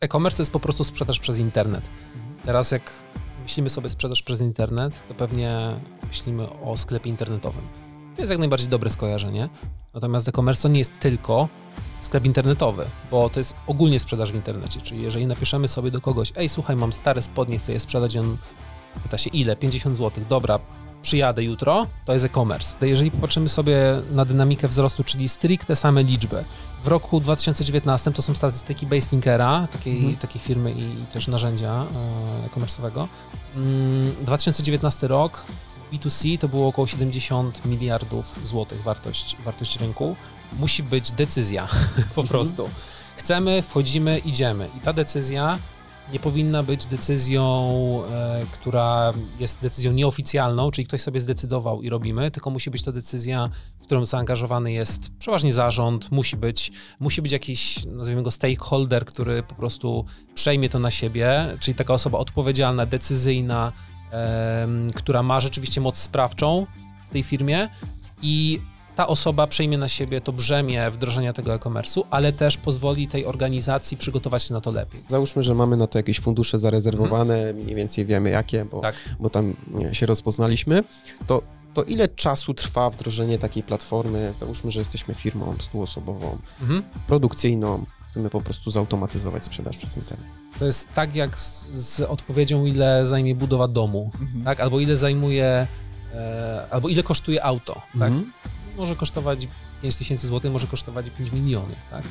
e-commerce to jest po prostu sprzedaż przez internet. Teraz jak myślimy sobie sprzedaż przez internet, to pewnie myślimy o sklepie internetowym. To jest jak najbardziej dobre skojarzenie. Natomiast e-commerce to nie jest tylko sklep internetowy, bo to jest ogólnie sprzedaż w internecie. Czyli jeżeli napiszemy sobie do kogoś, ej, słuchaj, mam stare spodnie, chcę je sprzedać, on pyta się ile? 50 zł. Dobra, przyjadę jutro, to jest e-commerce. Jeżeli popatrzymy sobie na dynamikę wzrostu, czyli stricte same liczby, w roku 2019 to są statystyki Baselinkera, takiej, mhm. takiej firmy i też narzędzia e, e-commerce'owego. 2019 mm, rok B2C to było około 70 miliardów złotych wartość, wartość rynku. Musi być decyzja po mhm. prostu. Chcemy, wchodzimy, idziemy. I ta decyzja nie powinna być decyzją, e, która jest decyzją nieoficjalną, czyli ktoś sobie zdecydował i robimy, tylko musi być to decyzja, w którą zaangażowany jest przeważnie zarząd, musi być, musi być jakiś, nazwijmy go stakeholder, który po prostu przejmie to na siebie, czyli taka osoba odpowiedzialna, decyzyjna, która ma rzeczywiście moc sprawczą w tej firmie i ta osoba przejmie na siebie to brzemię wdrożenia tego e-commerce'u, ale też pozwoli tej organizacji przygotować się na to lepiej. Załóżmy, że mamy na to jakieś fundusze zarezerwowane, mhm. mniej więcej wiemy jakie, bo, tak. bo tam się rozpoznaliśmy, to to ile czasu trwa wdrożenie takiej platformy? Załóżmy, że jesteśmy firmą stuosobową, mhm. produkcyjną, chcemy po prostu zautomatyzować sprzedaż przez internet. To jest tak jak z, z odpowiedzią, ile zajmie budowa domu, mhm. tak? albo ile zajmuje, e, albo ile kosztuje auto. Tak? Mhm może kosztować 5 tysięcy złotych, może kosztować 5 milionów, tak?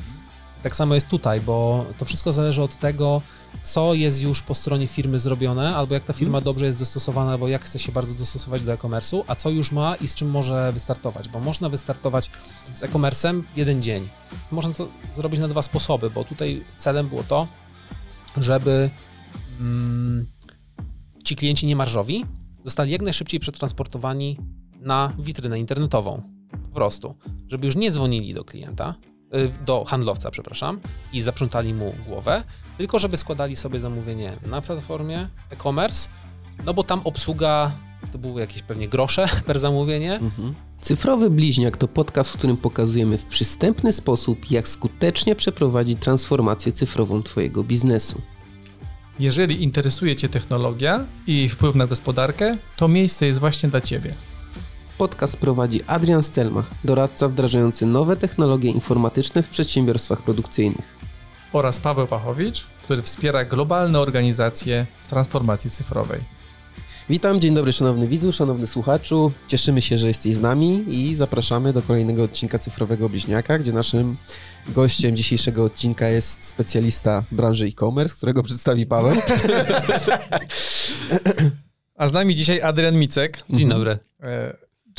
Tak samo jest tutaj, bo to wszystko zależy od tego, co jest już po stronie firmy zrobione, albo jak ta firma hmm. dobrze jest dostosowana, albo jak chce się bardzo dostosować do e-commerce'u, a co już ma i z czym może wystartować, bo można wystartować z e-commerce'em jeden dzień. Można to zrobić na dwa sposoby, bo tutaj celem było to, żeby mm, ci klienci niemarżowi zostali jak najszybciej przetransportowani na witrynę internetową. Po prostu, żeby już nie dzwonili do klienta, y, do handlowca, przepraszam, i zaprzątali mu głowę, tylko żeby składali sobie zamówienie na platformie e-commerce, no bo tam obsługa to były jakieś pewnie grosze per zamówienie. Mhm. Cyfrowy Bliźniak to podcast, w którym pokazujemy w przystępny sposób, jak skutecznie przeprowadzić transformację cyfrową Twojego biznesu. Jeżeli interesuje Cię technologia i wpływ na gospodarkę, to miejsce jest właśnie dla Ciebie. Podcast prowadzi Adrian Stelmach, doradca wdrażający nowe technologie informatyczne w przedsiębiorstwach produkcyjnych. Oraz Paweł Pachowicz, który wspiera globalne organizacje w transformacji cyfrowej. Witam, dzień dobry szanowny widzu, szanowny słuchaczu. Cieszymy się, że jesteś z nami i zapraszamy do kolejnego odcinka Cyfrowego Bliźniaka, gdzie naszym gościem dzisiejszego odcinka jest specjalista z branży e-commerce, którego przedstawi Paweł. A z nami dzisiaj Adrian Micek. Dzień dobry.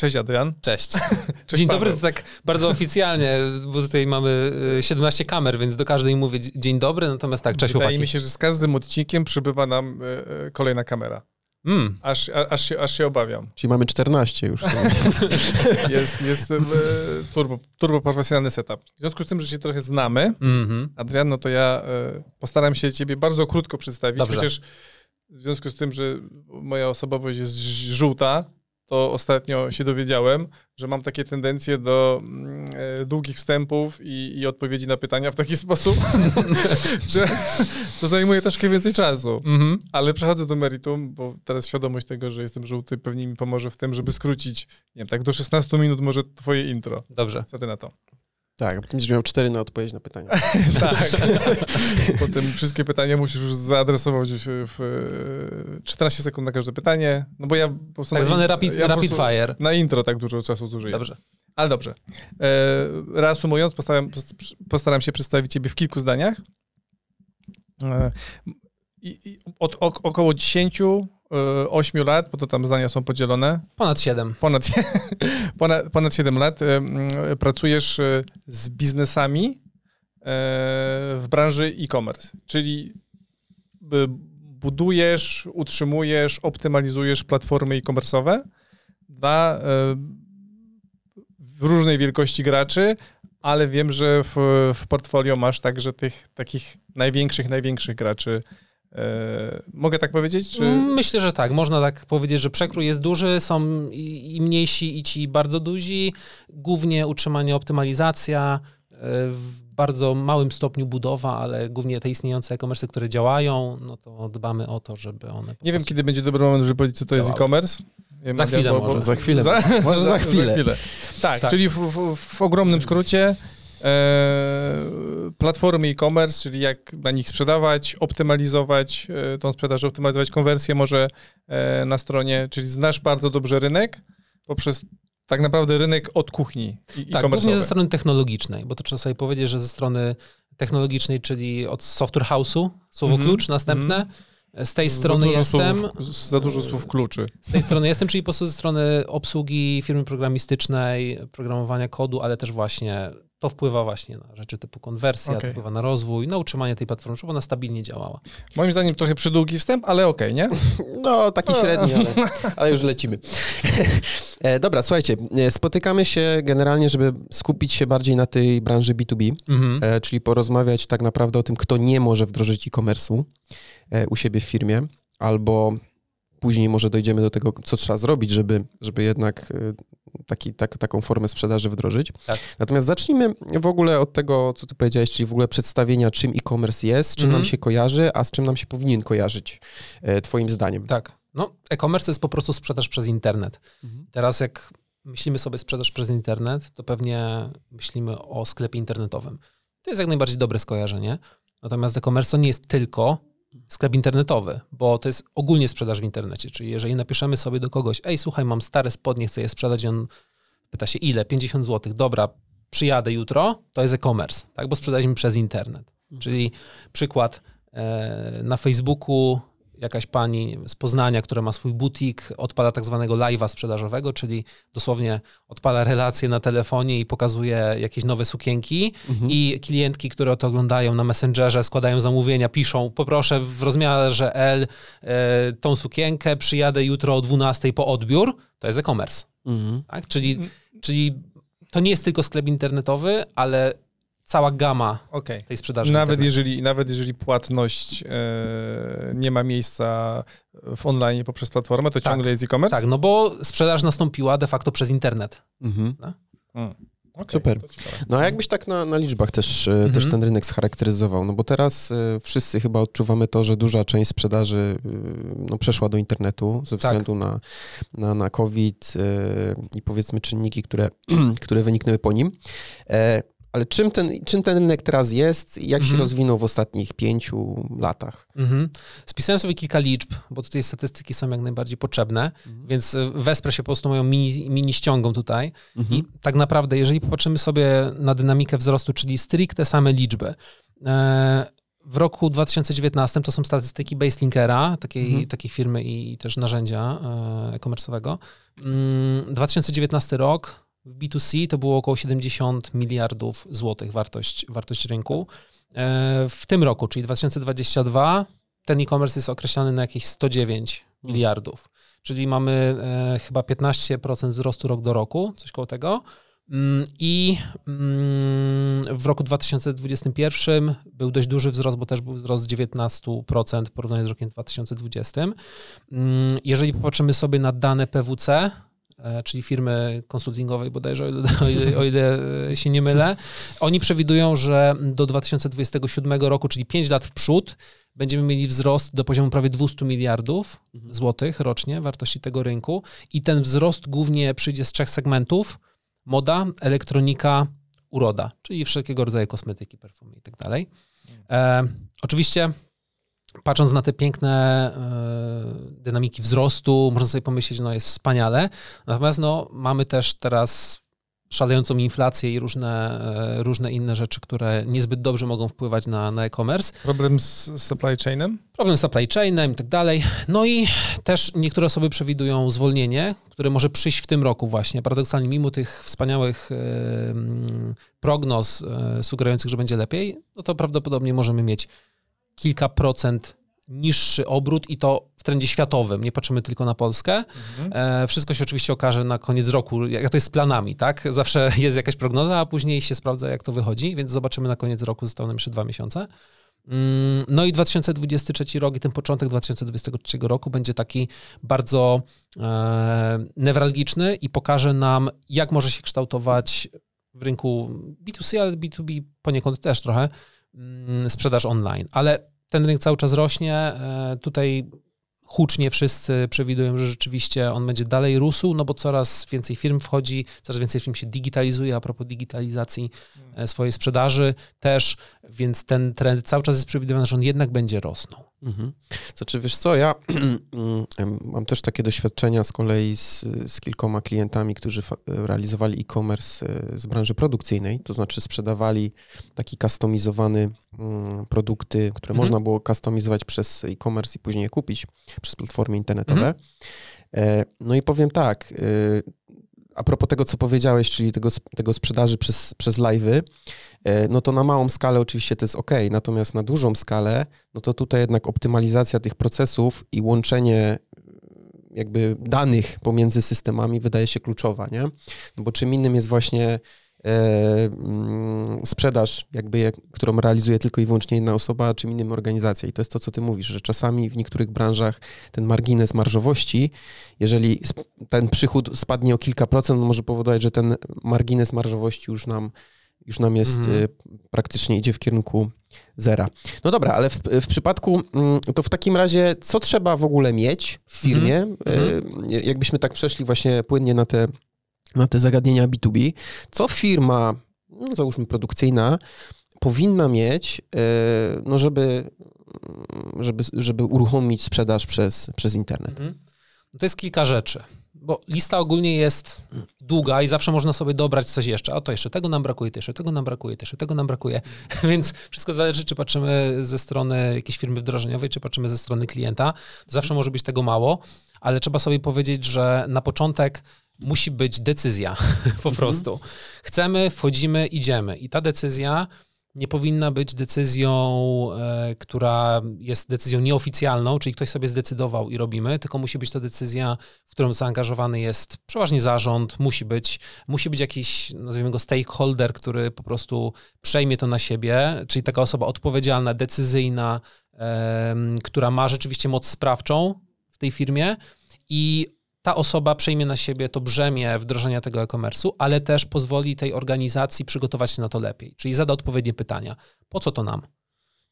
Cześć Adrian. Cześć. Cześć dzień Paweł. dobry, to tak bardzo oficjalnie, bo tutaj mamy 17 e, kamer, więc do każdej mówię dzień dobry, natomiast tak, cześć Wydaje chłopaki. mi się, że z każdym odcinkiem przybywa nam e, e, kolejna kamera. Mm. Aż, aż, się, aż się obawiam. Czyli mamy 14 już. jest jest turbo, turbo profesjonalny setup. W związku z tym, że się trochę znamy, mm -hmm. Adrian, no to ja postaram się ciebie bardzo krótko przedstawić, Dobrze. chociaż w związku z tym, że moja osobowość jest żółta, to ostatnio się dowiedziałem, że mam takie tendencje do mm, e, długich wstępów i, i, odpowiedzi na pytania w taki sposób, że to zajmuje troszkę więcej czasu. Mhm. Ale przechodzę do meritum, bo teraz świadomość tego, że jestem żółty, pewnie mi pomoże w tym, żeby skrócić, nie wiem, tak do 16 minut może twoje intro. Dobrze. Co ty na to? Tak, a potem będziesz miał cztery na odpowiedź na pytania. tak. potem wszystkie pytania musisz już zaadresować w 14 sekund na każde pytanie. No bo ja po prostu. Tak zwany rapid, ja rapid fire. Na intro tak dużo czasu zużyję. Dobrze. Ale dobrze. E, reasumując, postaram, postaram się przedstawić Ciebie w kilku zdaniach. E, i, i od ok, około 10 8 e, lat, bo to tam zdania są podzielone. Ponad 7. Ponad, ponad, ponad 7 lat pracujesz e, z biznesami e, w branży e-commerce, czyli budujesz, utrzymujesz, optymalizujesz platformy e-commerce'owe dla różnej wielkości graczy, ale wiem, że w, w portfolio masz także tych takich największych, największych graczy E, mogę tak powiedzieć? Czy... Myślę, że tak. Można tak powiedzieć, że przekrój jest duży, są i, mniejsi, i ci bardzo duzi. Głównie utrzymanie, optymalizacja. E, bardzo małym stopniu budowa, ale głównie te istniejące e-commerce, które działają, no to dbamy o to, żeby one. Nie wiem, kiedy będzie dobry moment, żeby powiedzieć, co to jest e-commerce. Za chwilę bo, może. Za chwilę. Za, może za chwilę. Za chwilę. Tak, tak, czyli w, w, w ogromnym skrócie e, platformy e-commerce, czyli jak na nich sprzedawać, optymalizować e, tą sprzedaż, optymalizować konwersję może e, na stronie, czyli znasz bardzo dobrze rynek poprzez tak naprawdę rynek od kuchni i Tak, głównie ze strony technologicznej, bo to trzeba sobie powiedzieć, że ze strony technologicznej, czyli od software house'u, słowo mm -hmm. klucz, następne, mm -hmm z tej strony jestem. Słów, za dużo słów kluczy. Z tej strony jestem, czyli po prostu ze strony obsługi firmy programistycznej, programowania kodu, ale też właśnie to wpływa właśnie na rzeczy typu konwersja, okay. to wpływa na rozwój, na utrzymanie tej platformy, żeby ona stabilnie działała. Moim zdaniem trochę przydługi wstęp, ale okej, okay, nie? No, taki średni, ale, ale już lecimy. E, dobra, słuchajcie, e, spotykamy się generalnie, żeby skupić się bardziej na tej branży B2B, mhm. E, czyli porozmawiać tak naprawdę o tym, kto nie może wdrożyć e-commerce'u u siebie w firmie, albo później może dojdziemy do tego, co trzeba zrobić, żeby, żeby jednak taki, tak, taką formę sprzedaży wdrożyć. Tak. Natomiast zacznijmy w ogóle od tego, co ty powiedziałeś, czyli w ogóle przedstawienia, czym e-commerce jest, czym mhm. nam się kojarzy, a z czym nam się powinien kojarzyć, e, twoim zdaniem. Tak. No, e-commerce to jest po prostu sprzedaż przez internet. Mhm. Teraz jak myślimy sobie sprzedaż przez internet, to pewnie myślimy o sklepie internetowym. To jest jak najbardziej dobre skojarzenie. Natomiast e-commerce to nie jest tylko sklep internetowy, bo to jest ogólnie sprzedaż w internecie. Czyli jeżeli napiszemy sobie do kogoś, ej, słuchaj, mam stare spodnie, chcę je sprzedać, on pyta się ile? 50 zł. Dobra, przyjadę jutro, to jest e-commerce, tak? bo sprzedaliśmy przez internet. Mhm. Czyli przykład e, na Facebooku jakaś pani z Poznania, która ma swój butik, odpala tak zwanego live'a sprzedażowego, czyli dosłownie odpala relacje na telefonie i pokazuje jakieś nowe sukienki mhm. i klientki, które to oglądają na Messengerze, składają zamówienia, piszą poproszę w rozmiarze L e, tą sukienkę, przyjadę jutro o 12 po odbiór, to jest e-commerce. Mhm. Tak? Czyli, czyli to nie jest tylko sklep internetowy, ale cała gama okay. tej sprzedaży. Nawet jeżeli, nawet jeżeli płatność e, nie ma miejsca w online poprzez platformę, to tak. ciągle jest e-commerce? Tak, no bo sprzedaż nastąpiła de facto przez internet. Mhm. No? Hmm. Okay, Super. No a jakbyś tak na, na liczbach też, e, mhm. też ten rynek scharakteryzował? No bo teraz y, wszyscy chyba odczuwamy to, że duża część sprzedaży y, no, przeszła do internetu ze tak. względu tak. na, na, na COVID y, i powiedzmy czynniki, które, które wyniknęły po nim. E, ale czym ten, czym ten rynek teraz jest i jak mhm. się rozwinął w ostatnich pięciu latach? Mhm. Spisałem sobie kilka liczb, bo tutaj statystyki są jak najbardziej potrzebne, mhm. więc e, wesprę się po prostu moją mini, mini ściągą tutaj. Mhm. I tak naprawdę, jeżeli popatrzymy sobie na dynamikę wzrostu, czyli stricte same liczby, e, w roku 2019 to są statystyki Baselinkera, takiej, mhm. takiej firmy i też narzędzia e, e-commerce'owego. 2019 mm, rok w B2C to było około 70 miliardów złotych wartość, wartość rynku. E, w tym roku, czyli 2022, ten e-commerce jest określany na jakieś 109 hmm. miliardów. Czyli mamy e, chyba 15% wzrostu rok do roku, coś koło tego. Mm, I mm, w roku 2021 był dość duży wzrost, bo też był wzrost 19% w porównaniu z rokiem 2020. Mm, jeżeli popatrzymy sobie na dane PWC, czyli firmy konsultingowej bodajże, o ile, o ile się nie mylę, oni przewidują, że do 2027 roku, czyli 5 lat w przód, będziemy mieli wzrost do poziomu prawie 200 miliardów mhm. złotych rocznie wartości tego rynku i ten wzrost głównie przyjdzie z trzech segmentów, moda, elektronika, uroda, czyli wszelkiego rodzaju kosmetyki, perfumy i tak dalej. E, oczywiście patrząc na te piękne y, dynamiki wzrostu, można sobie pomyśleć, że no jest wspaniale. Natomiast no, mamy też teraz szalejącą inflację i różne, y, różne inne rzeczy, które niezbyt dobrze mogą wpływać na, na e-commerce. Problem z supply chainem? Problem z supply chainem i tak dalej. No i też niektóre osoby przewidują zwolnienie, które może przyjść w tym roku właśnie. Paradoksalnie, mimo tych wspaniałych y, prognoz sugerujących, że będzie lepiej, no to prawdopodobnie możemy mieć kilka procent niższy obrót i to w trendzie światowym, nie patrzymy tylko na Polskę. Mhm. E, wszystko się oczywiście okaże na koniec roku, jak to jest z planami, tak? Zawsze jest jakaś prognoza, a później się sprawdza, jak to wychodzi, więc zobaczymy na koniec roku, zostały nam jeszcze dwa miesiące. Mm, no i 2023 rok i ten początek 2023 roku będzie taki bardzo e, newralgiczny i pokaże nam, jak może się kształtować w rynku B2C, ale B2B poniekąd też trochę, sprzedaż online. Ale ten rynek cały czas rośnie. E, tutaj hucznie wszyscy przewidują, że rzeczywiście on będzie dalej rósł, no bo coraz więcej firm wchodzi, coraz więcej firm się digitalizuje, a propos digitalizacji e, swojej sprzedaży też, więc ten trend cały czas jest przewidywany, że on jednak będzie rosnął. Mhm. Znaczy, wiesz co, ja mam też takie doświadczenia z kolei z, z kilkoma klientami, którzy realizowali e-commerce e, z branży produkcyjnej, to znaczy sprzedawali taki customizowany mm, produkty, które mhm. można było customizować przez e-commerce i później je kupić przez platformy internetowe. Mhm. E, no i powiem tak, e, a propos tego, co powiedziałeś, czyli tego, tego sprzedaży przez, przez live'y, e, no to na małą skalę oczywiście to jest ok, natomiast na dużą skalę, no to tutaj jednak optymalizacja tych procesów i łączenie jakby danych pomiędzy systemami wydaje się kluczowa, nie? No bo czym innym jest właśnie E, sprzedaż, jakby, którą realizuje tylko i wyłącznie jedna osoba, czym innym organizacja. I to jest to, co ty mówisz, że czasami w niektórych branżach ten margines marżowości, jeżeli ten przychód spadnie o kilka procent, może powodować, że ten margines marżowości już nam, już nam jest mm. praktycznie idzie w kierunku zera. No dobra, ale w, w, przypadku, mm, to w takim razie, co trzeba w ogóle mieć w firmie? Mm. Jakbyśmy tak przeszli właśnie płynnie na te na te zagadnienia B2B, co firma, no załóżmy produkcyjna, powinna mieć, e, no żeby, żeby, żeby uruchomić sprzedaż przez, przez internet? Mhm. No to jest kilka rzeczy, bo lista ogólnie jest długa i zawsze można sobie dobrać coś jeszcze. A to jeszcze tego nam brakuje, to jeszcze tego nam brakuje, to jeszcze tego nam brakuje. Więc wszystko zależy, czy patrzymy ze strony jakiejś firmy wdrożeniowej, czy patrzymy ze strony klienta. Zawsze może być tego mało, ale trzeba sobie powiedzieć, że na początek musi być decyzja po mhm. prostu. Chcemy, wchodzimy, idziemy. I ta decyzja nie powinna być decyzją, e, która jest decyzją nieoficjalną, czyli ktoś sobie zdecydował i robimy, tylko musi być to decyzja, w którą zaangażowany jest przeważnie zarząd, musi być, musi być jakiś, nazwijmy go stakeholder, który po prostu przejmie to na siebie, czyli taka osoba odpowiedzialna, decyzyjna, która ma rzeczywiście moc sprawczą w tej firmie i ta osoba przejmie na siebie to brzemię wdrożenia tego e-commerce'u, ale też pozwoli tej organizacji przygotować się na to lepiej. Czyli zada odpowiednie pytania. Po co to nam?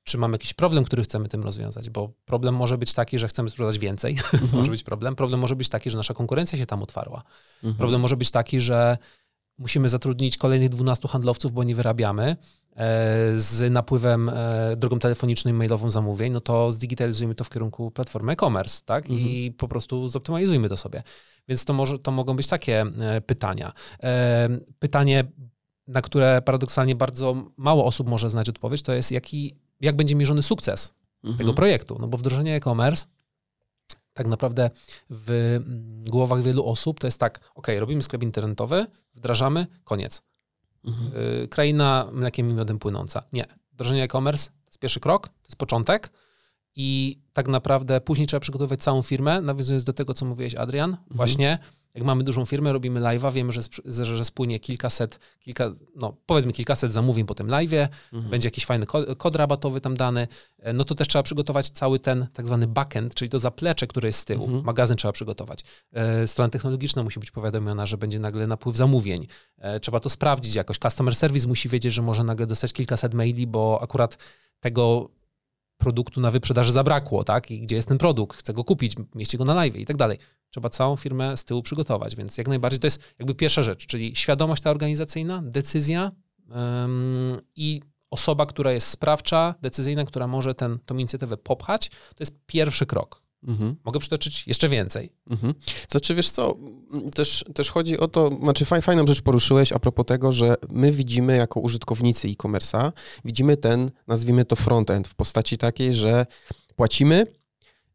Czy mamy jakiś problem, który chcemy tym rozwiązać? Bo problem może być taki, że chcemy sprzedać więcej. Mhm. może być problem. Problem może być taki, że nasza konkurencja się tam otwarła. Mhm. Problem może być taki, że musimy zatrudnić kolejnych 12 handlowców, bo nie wyrabiamy e, z napływem e, drogą telefoniczną i mailową zamówień, no to zdigitalizujmy to w kierunku platformy e-commerce, tak? Mhm. I po prostu zoptymalizujmy to sobie. Więc to, może, to mogą być takie e, pytania. Pytanie, na które paradoksalnie bardzo mało osób może znać odpowiedź, to jest jaki, jak będzie mierzony sukces mhm. tego projektu. No bo wdrożenie e-commerce tak naprawdę w mm, głowach wielu osób to jest tak, ok, robimy sklep internetowy, wdrażamy, koniec. Mhm. Y, kraina mlekiem i miodem płynąca. Nie. Wdrożenie e-commerce to jest pierwszy krok, to jest początek i tak naprawdę później trzeba przygotować całą firmę, nawiązując do tego, co mówiłeś, Adrian, mhm. właśnie jak mamy dużą firmę, robimy live'a, wiemy, że, że, że spłynie kilkaset, kilka, no powiedzmy kilkaset zamówień po tym live'ie, mhm. będzie jakiś fajny kod, kod, rabatowy tam dany, e, no to też trzeba przygotować cały ten tak zwany backend, czyli to zaplecze, które jest z tyłu. Mhm. Magazyn trzeba przygotować. E, strona technologiczna musi być powiadomiona, że będzie nagle napływ zamówień. E, trzeba to sprawdzić jakoś. Customer service musi wiedzieć, że może nagle dostać kilkaset maili, bo akurat tego produktu na wyprzedaży zabrakło, tak? I gdzie jest ten produkt? Chcę go kupić, mieście go na live i tak dalej. Trzeba całą firmę z tyłu przygotować, więc jak najbardziej to jest jakby pierwsza rzecz, czyli świadomość ta organizacyjna, decyzja um, i osoba, która jest sprawcza, decyzyjna, która może ten, inicjatywę popchać, to jest pierwszy krok. Mhm. Mogę przytoczyć jeszcze więcej. Mhm. Znaczy, wiesz co, też, też chodzi o to, znaczy fajną rzecz poruszyłeś a propos tego, że my widzimy jako użytkownicy e-commerce'a, widzimy ten, nazwijmy to frontend w postaci takiej, że płacimy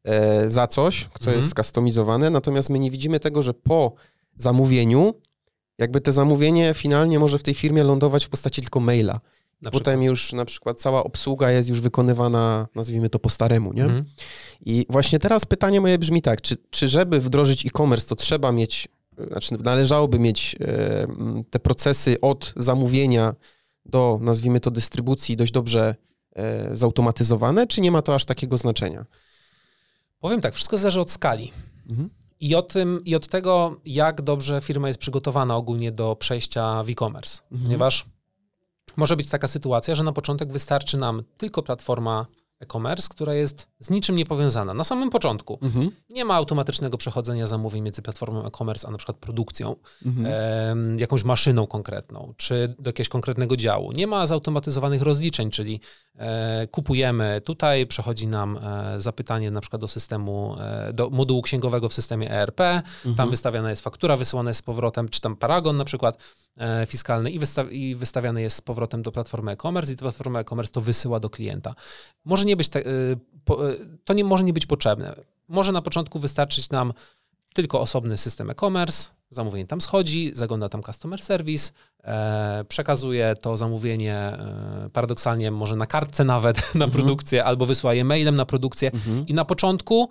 e, za coś, co mhm. jest skustomizowane, natomiast my nie widzimy tego, że po zamówieniu jakby te zamówienie finalnie może w tej firmie lądować w postaci tylko maila. Na Potem przykład. już na przykład cała obsługa jest już wykonywana, nazwijmy to po staremu, nie? Mhm. I właśnie teraz pytanie moje brzmi tak, czy, czy żeby wdrożyć e-commerce, to trzeba mieć, znaczy należałoby mieć e, te procesy od zamówienia do, nazwijmy to, dystrybucji dość dobrze e, zautomatyzowane, czy nie ma to aż takiego znaczenia? Powiem tak, wszystko zależy od skali. Mhm. I, o tym, I od tego, jak dobrze firma jest przygotowana ogólnie do przejścia w e-commerce, mhm. ponieważ może być taka sytuacja, że na początek wystarczy nam tylko platforma e-commerce, która jest z niczym nie powiązana. Na samym początku mhm. nie ma automatycznego przechodzenia zamówień między platformą e-commerce a na przykład produkcją, mhm. e, jakąś maszyną konkretną, czy do jakiegoś konkretnego działu. Nie ma zautomatyzowanych rozliczeń, czyli e, kupujemy, tutaj przechodzi nam e, zapytanie na przykład do systemu, e, do modułu księgowego w systemie ERP, mhm. tam wystawiana jest faktura, wysyłana jest z powrotem, czy tam paragon na przykład fiskalny i, wysta i wystawiany jest z powrotem do platformy e-commerce i ta platforma e-commerce to wysyła do klienta. Może nie być te, to nie może nie być potrzebne. Może na początku wystarczyć nam tylko osobny system e-commerce, zamówienie tam schodzi, zagląda tam customer service, e, przekazuje to zamówienie e, paradoksalnie może na kartce nawet na mhm. produkcję, albo wysyła je mailem na produkcję mhm. i na początku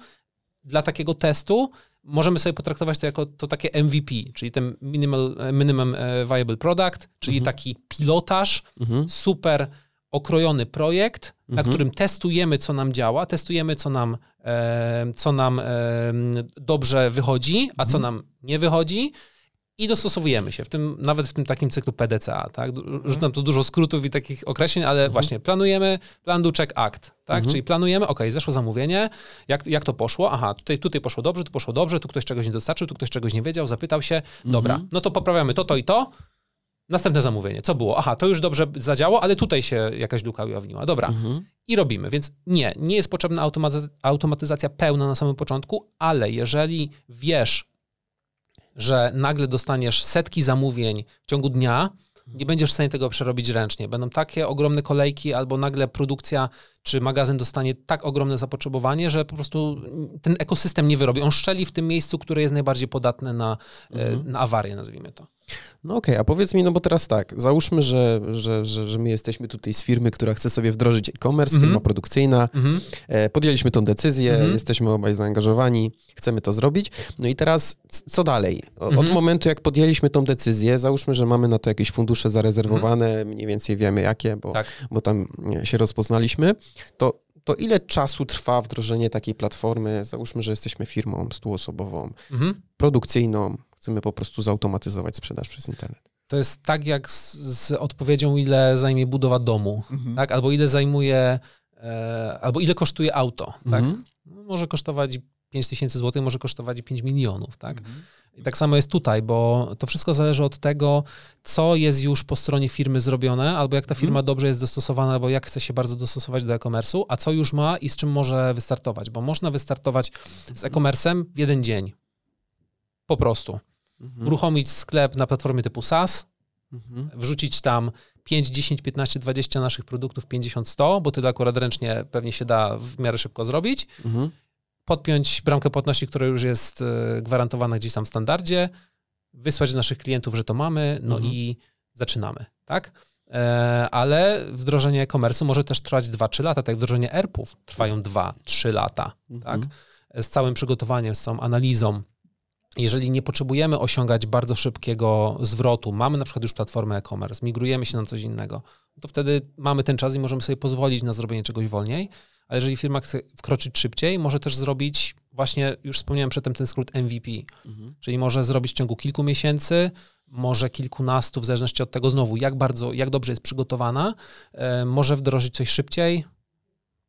dla takiego testu możemy sobie potraktować to jako to takie MVP, czyli ten minimal, minimum e, viable product, czyli mhm. taki pilotaż, mhm. super okrojony projekt, mhm. na którym testujemy, co nam działa, testujemy, co nam, e, co nam e, dobrze wychodzi, a co mhm. nam nie wychodzi i dostosowujemy się, w tym, nawet w tym takim cyklu PDCA. Tak? Mhm. Rzucam tu dużo skrótów i takich określeń, ale mhm. właśnie planujemy, plan do check act, tak? Mhm. czyli planujemy, ok, zeszło zamówienie, jak, jak to poszło? Aha, tutaj, tutaj poszło dobrze, tu poszło dobrze, tu ktoś czegoś nie dostarczył, tu ktoś czegoś nie wiedział, zapytał się, dobra, no to poprawiamy to, to i to, Następne zamówienie. Co było? Aha, to już dobrze zadziałało, ale tutaj się jakaś luka ujawniła. Dobra. Mhm. I robimy. Więc nie, nie jest potrzebna automatyzacja pełna na samym początku, ale jeżeli wiesz, że nagle dostaniesz setki zamówień w ciągu dnia, nie będziesz w stanie tego przerobić ręcznie. Będą takie ogromne kolejki, albo nagle produkcja czy magazyn dostanie tak ogromne zapotrzebowanie, że po prostu ten ekosystem nie wyrobi. On szczeli w tym miejscu, które jest najbardziej podatne na, e, mhm. na awarię, nazwijmy to. No okej, okay, a powiedz mi, no bo teraz tak, załóżmy, że, że, że, że my jesteśmy tutaj z firmy, która chce sobie wdrożyć e-commerce, mm -hmm. firma produkcyjna, mm -hmm. podjęliśmy tą decyzję, mm -hmm. jesteśmy obaj zaangażowani, chcemy to zrobić, no i teraz co dalej? Od mhm. momentu, jak podjęliśmy tą decyzję, załóżmy, że mamy na to jakieś fundusze zarezerwowane, mhm. mniej więcej wiemy jakie, bo, tak. bo tam się rozpoznaliśmy, to to ile czasu trwa wdrożenie takiej platformy? Załóżmy, że jesteśmy firmą stuosobową, mhm. produkcyjną, chcemy po prostu zautomatyzować sprzedaż przez internet. To jest tak jak z, z odpowiedzią, ile zajmie budowa domu, mhm. tak? albo ile zajmuje, e, albo ile kosztuje auto. Tak? Mhm. No, może kosztować 5 tysięcy złotych, może kosztować 5 milionów. Tak? Mhm. I tak samo jest tutaj, bo to wszystko zależy od tego, co jest już po stronie firmy zrobione, albo jak ta firma hmm. dobrze jest dostosowana, albo jak chce się bardzo dostosować do e-commerce'u, a co już ma i z czym może wystartować, bo można wystartować z e-commerce'em w jeden dzień. Po prostu. Mhm. Uruchomić sklep na platformie typu SaaS, mhm. wrzucić tam 5, 10, 15, 20 naszych produktów, 50, 100, bo tyle akurat ręcznie pewnie się da w miarę szybko zrobić. Mhm podpiąć bramkę płatności, która już jest e, gwarantowana gdzieś tam w standardzie, wysłać do naszych klientów, że to mamy, no mhm. i zaczynamy, tak? E, ale wdrożenie e-commerce może też trwać 2-3 lata, tak jak wdrożenie ERP-ów trwają 2-3 lata, mhm. tak? Z całym przygotowaniem, z całą analizą. Jeżeli nie potrzebujemy osiągać bardzo szybkiego zwrotu, mamy na przykład już platformę e-commerce, migrujemy się na coś innego, to wtedy mamy ten czas i możemy sobie pozwolić na zrobienie czegoś wolniej, ale jeżeli firma chce wkroczyć szybciej, może też zrobić właśnie, już wspomniałem przedtem ten skrót MVP, mhm. czyli może zrobić w ciągu kilku miesięcy, może kilkunastu, w zależności od tego znowu, jak bardzo, jak dobrze jest przygotowana, e, może wdrożyć coś szybciej,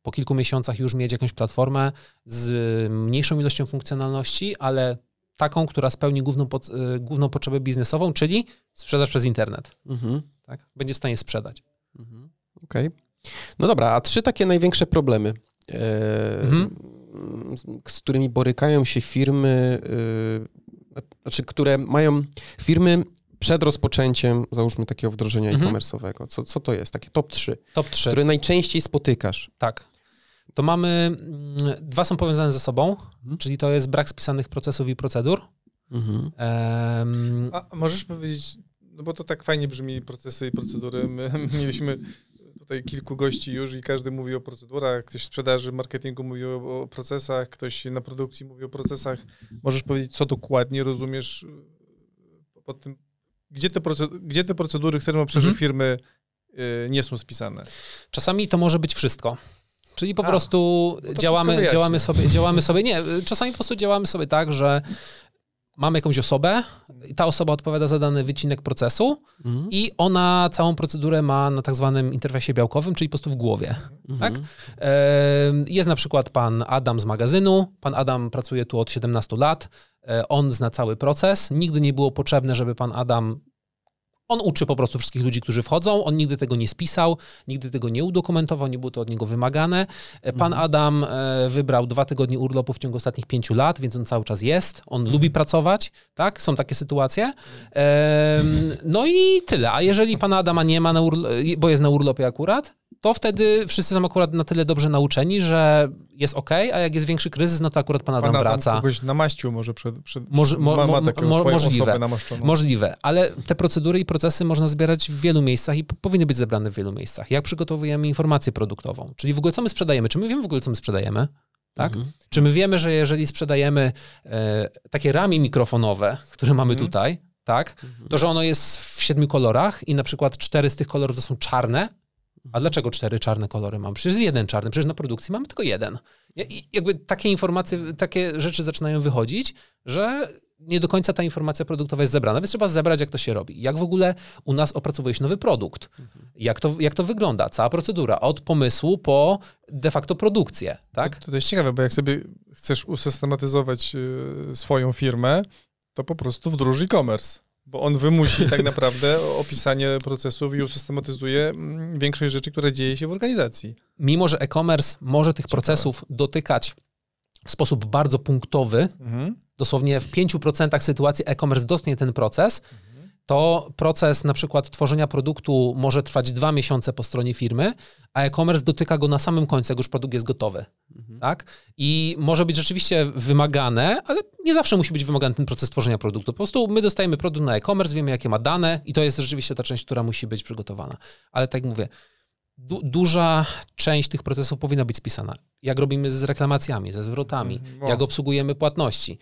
po kilku miesiącach już mieć jakąś platformę z mniejszą ilością funkcjonalności, ale taką, która spełni główną, e, główną potrzebę biznesową, czyli sprzedaż przez internet. Mhm. Tak? Będzie w stanie sprzedać. Mhm. Okej. Okay. No dobra, a trzy takie największe problemy, e, mhm. z którymi borykają się firmy, e, znaczy, które mają firmy przed rozpoczęciem, załóżmy, takiego wdrożenia mhm. e-commerce'owego. Co, co to jest? Takie top 3. Top 3. Które najczęściej spotykasz. Tak. To mamy, mm, dwa są powiązane ze sobą, mhm. czyli to jest brak spisanych procesów i procedur. Mhm. Um, a możesz powiedzieć, no bo to tak fajnie brzmi procesy i procedury. My mieliśmy tutaj kilku gości już i każdy mówi o procedurach, ktoś w sprzedaży, marketingu mówi o, o procesach, ktoś na produkcji mówi o procesach. Możesz powiedzieć, co dokładnie rozumiesz y, pod tym, gdzie te, procedury, gdzie te procedury, które ma mhm. firmy, y, nie są spisane? Czasami to może być wszystko. Czyli po A, prostu działamy, działamy sobie, działamy sobie, nie, czasami po prostu działamy sobie tak, że mamy jakąś osobę, i ta osoba odpowiada za dany wycinek procesu mhm. i ona całą procedurę ma na tak zwanym interfejsie białkowym, czyli po prostu w głowie. Mhm. Tak? Jest na przykład pan Adam z magazynu. Pan Adam pracuje tu od 17 lat. E, on zna cały proces. Nigdy nie było potrzebne, żeby pan Adam on uczy po prostu wszystkich ludzi, którzy wchodzą. On nigdy tego nie spisał, nigdy tego nie udokumentował, nie było to od niego wymagane. E, pan mhm. Adam e, wybrał dwa tygodnie urlopu w ciągu ostatnich pięciu lat, więc on cały czas jest. On mhm. lubi pracować, tak? Są takie sytuacje. No i tyle. A jeżeli pana Adama nie ma, na bo jest na urlopie akurat, to wtedy wszyscy są akurat na tyle dobrze nauczeni, że jest ok, a jak jest większy kryzys, no to akurat pan Adam, pan Adam wraca. kogoś namaścił może przed, przed Moż, mo, ma, ma mo, możliwe, możliwe, ale te procedury i procesy można zbierać w wielu miejscach i powinny być zebrane w wielu miejscach. Jak przygotowujemy informację produktową, czyli w ogóle co my sprzedajemy, czy my wiemy w ogóle co my sprzedajemy? Tak? Mhm. Czy my wiemy, że jeżeli sprzedajemy e, takie ramy mikrofonowe, które mamy mhm. tutaj, tak, mhm. to że ono jest w siedmiu kolorach i na przykład cztery z tych kolorów to są czarne, a dlaczego cztery czarne kolory mam? Przecież jest jeden czarny, przecież na produkcji mamy tylko jeden. I jakby takie informacje, takie rzeczy zaczynają wychodzić, że nie do końca ta informacja produktowa jest zebrana, więc trzeba zebrać, jak to się robi. Jak w ogóle u nas opracowuje się nowy produkt? Jak to, jak to wygląda? Cała procedura, od pomysłu po de facto produkcję, tak? To, to jest ciekawe, bo jak sobie chcesz usystematyzować y, swoją firmę, to po prostu wdróż e-commerce. Bo on wymusi tak naprawdę opisanie procesów i usystematyzuje mm, większość rzeczy, które dzieje się w organizacji. Mimo, że e-commerce może tych Ciekawe. procesów dotykać w sposób bardzo punktowy, mhm. dosłownie w 5% sytuacji e-commerce dotknie ten proces, mhm to proces na przykład tworzenia produktu może trwać dwa miesiące po stronie firmy, a e-commerce dotyka go na samym końcu, jak już produkt jest gotowy. Mhm. Tak? I może być rzeczywiście wymagane, ale nie zawsze musi być wymagany ten proces tworzenia produktu. Po prostu my dostajemy produkt na e-commerce, wiemy jakie ma dane i to jest rzeczywiście ta część, która musi być przygotowana. Ale tak jak mówię, du duża część tych procesów powinna być spisana. Jak robimy z reklamacjami, ze zwrotami, mhm. jak obsługujemy płatności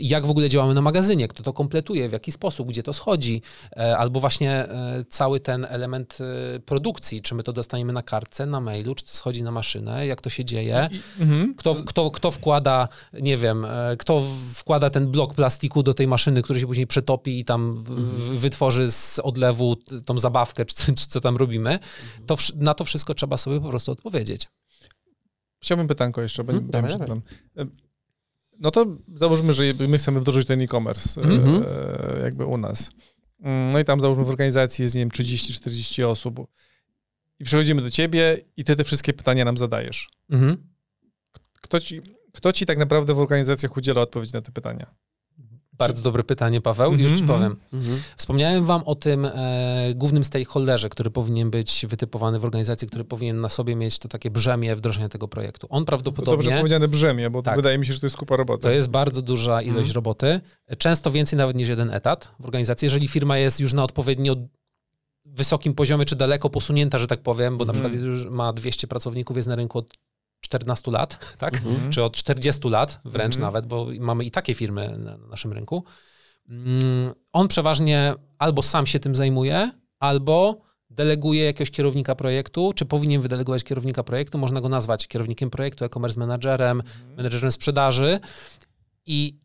jak w ogóle działamy na magazynie, kto to kompletuje, w jaki sposób, gdzie to schodzi, e, albo właśnie e, cały ten element e, produkcji, czy my to dostaniemy na kartce, na mailu, czy to schodzi na maszynę, jak to się dzieje, mhm. kto, kto, kto wkłada, nie wiem, kto wkłada ten blok plastiku do tej maszyny, który się później przetopi i tam mhm. wytworzy z odlewu tą zabawkę, czy, czy co tam robimy, mhm. to na to wszystko trzeba sobie po prostu odpowiedzieć. Chciałbym pytanko jeszcze, bo hmm, no to załóżmy, że my chcemy wdrożyć ten e-commerce mm-hmm. e, jakby u nas. Mm, no i tam załóżmy w organizacji jest, nie wiem, 30-40 osób i przychodzimy do ciebie i ty te wszystkie pytania nam zadajesz. Mm-hmm. Kto, ci, kto ci tak naprawdę w organizacjach udziela odpowiedzi na te pytania? Bardzo dobre pytanie, Paweł. Mm -hmm, Już ci mhm, powiem. Mm -hmm. Wspomniałem wam o tym e, głównym stakeholderze, który powinien być wytypowany w organizacji, który powinien na sobie mieć to takie brzemię wdrożenia tego projektu. On prawdopodobnie... Dobrze powiedziane brzemię, bo tak, wydaje mi się, że to jest kupa roboty. To jest bardzo duża ilość mm -hmm. roboty. Często więcej nawet niż jeden etat w organizacji. Jeżeli firma jest już na odpowiednio wysokim poziomie, czy daleko posunięta, że tak powiem, bo na mhm. przykład już ma 200 pracowników, jest na rynku od 14 lat, tak? Mhm. Czy od 40 lat wręcz mhm. nawet, bo mamy i takie firmy na naszym rynku. Mm, on przeważnie albo sam się tym zajmuje, albo deleguje jakiegoś kierownika projektu, czy powinien wydelegować kierownika projektu, można go nazwać kierownikiem projektu, e-commerce managerem, mhm. menedżerem sprzedaży i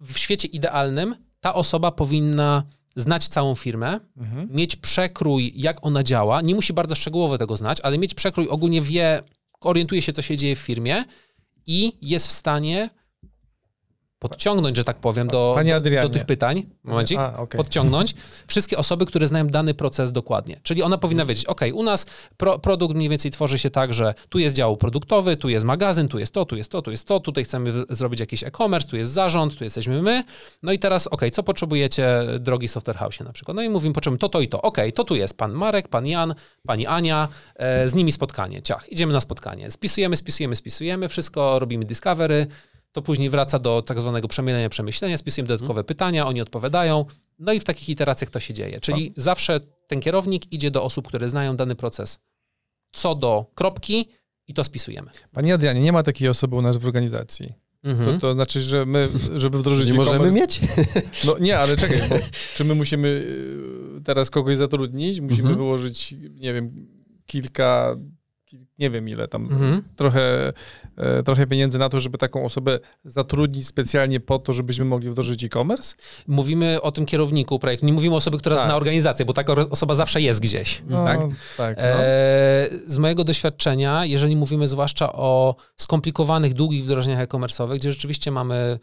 w świecie idealnym ta osoba powinna znać całą firmę, mhm. mieć przekrój, jak ona działa, nie musi bardzo szczegółowo tego znać, ale mieć przekrój, ogólnie wie, orientuje się, co się dzieje w firmie i jest w stanie podciągnąć, że tak powiem, do, do, do, tych pytań, momencik, A, okay. podciągnąć wszystkie osoby, które znają dany proces dokładnie. Czyli ona powinna wiedzieć, ok, u nas pro, produkt mniej więcej tworzy się tak, że tu jest dział produktowy, tu jest magazyn, tu jest to, tu jest to, tu jest to, tutaj chcemy zrobić jakiś e-commerce, tu jest zarząd, tu jesteśmy my, no i teraz, ok, co potrzebujecie, drogi software house na przykład? No i mówimy, potrzebujemy to, to i to. Ok, to tu jest pan Marek, pan Jan, pani Ania, e, z nimi spotkanie, ciach, idziemy na spotkanie, spisujemy, spisujemy, spisujemy, wszystko, robimy discovery, to później wraca do tak zwanego przemielenia, przemyślenia, spisujemy dodatkowe hmm. pytania, oni odpowiadają, no i w takich iteracjach to się dzieje. Czyli A. zawsze ten kierownik idzie do osób, które znają dany proces co do kropki i to spisujemy. Panie Adrianie, nie ma takiej osoby u nas w organizacji. Mhm. To, to, znaczy, że my, żeby wdrożyć Nie możemy mieć? No nie, ale czekaj, bo czy my musimy y, teraz kogoś zatrudnić? Musimy mhm. wyłożyć, nie wiem, kilka nie wiem ile tam, mhm. trochę, e, trochę pieniędzy na to, żeby taką osobę zatrudnić specjalnie po to, żebyśmy mogli wdrożyć e-commerce? Mówimy o tym kierowniku projektu, nie mówimy o osobie, która tak. zna organizację, bo taka osoba zawsze jest gdzieś. No, tak? tak no. e, z mojego doświadczenia, jeżeli mówimy zwłaszcza o skomplikowanych, długich wdrożeniach e-commerce'owych, gdzie rzeczywiście mamy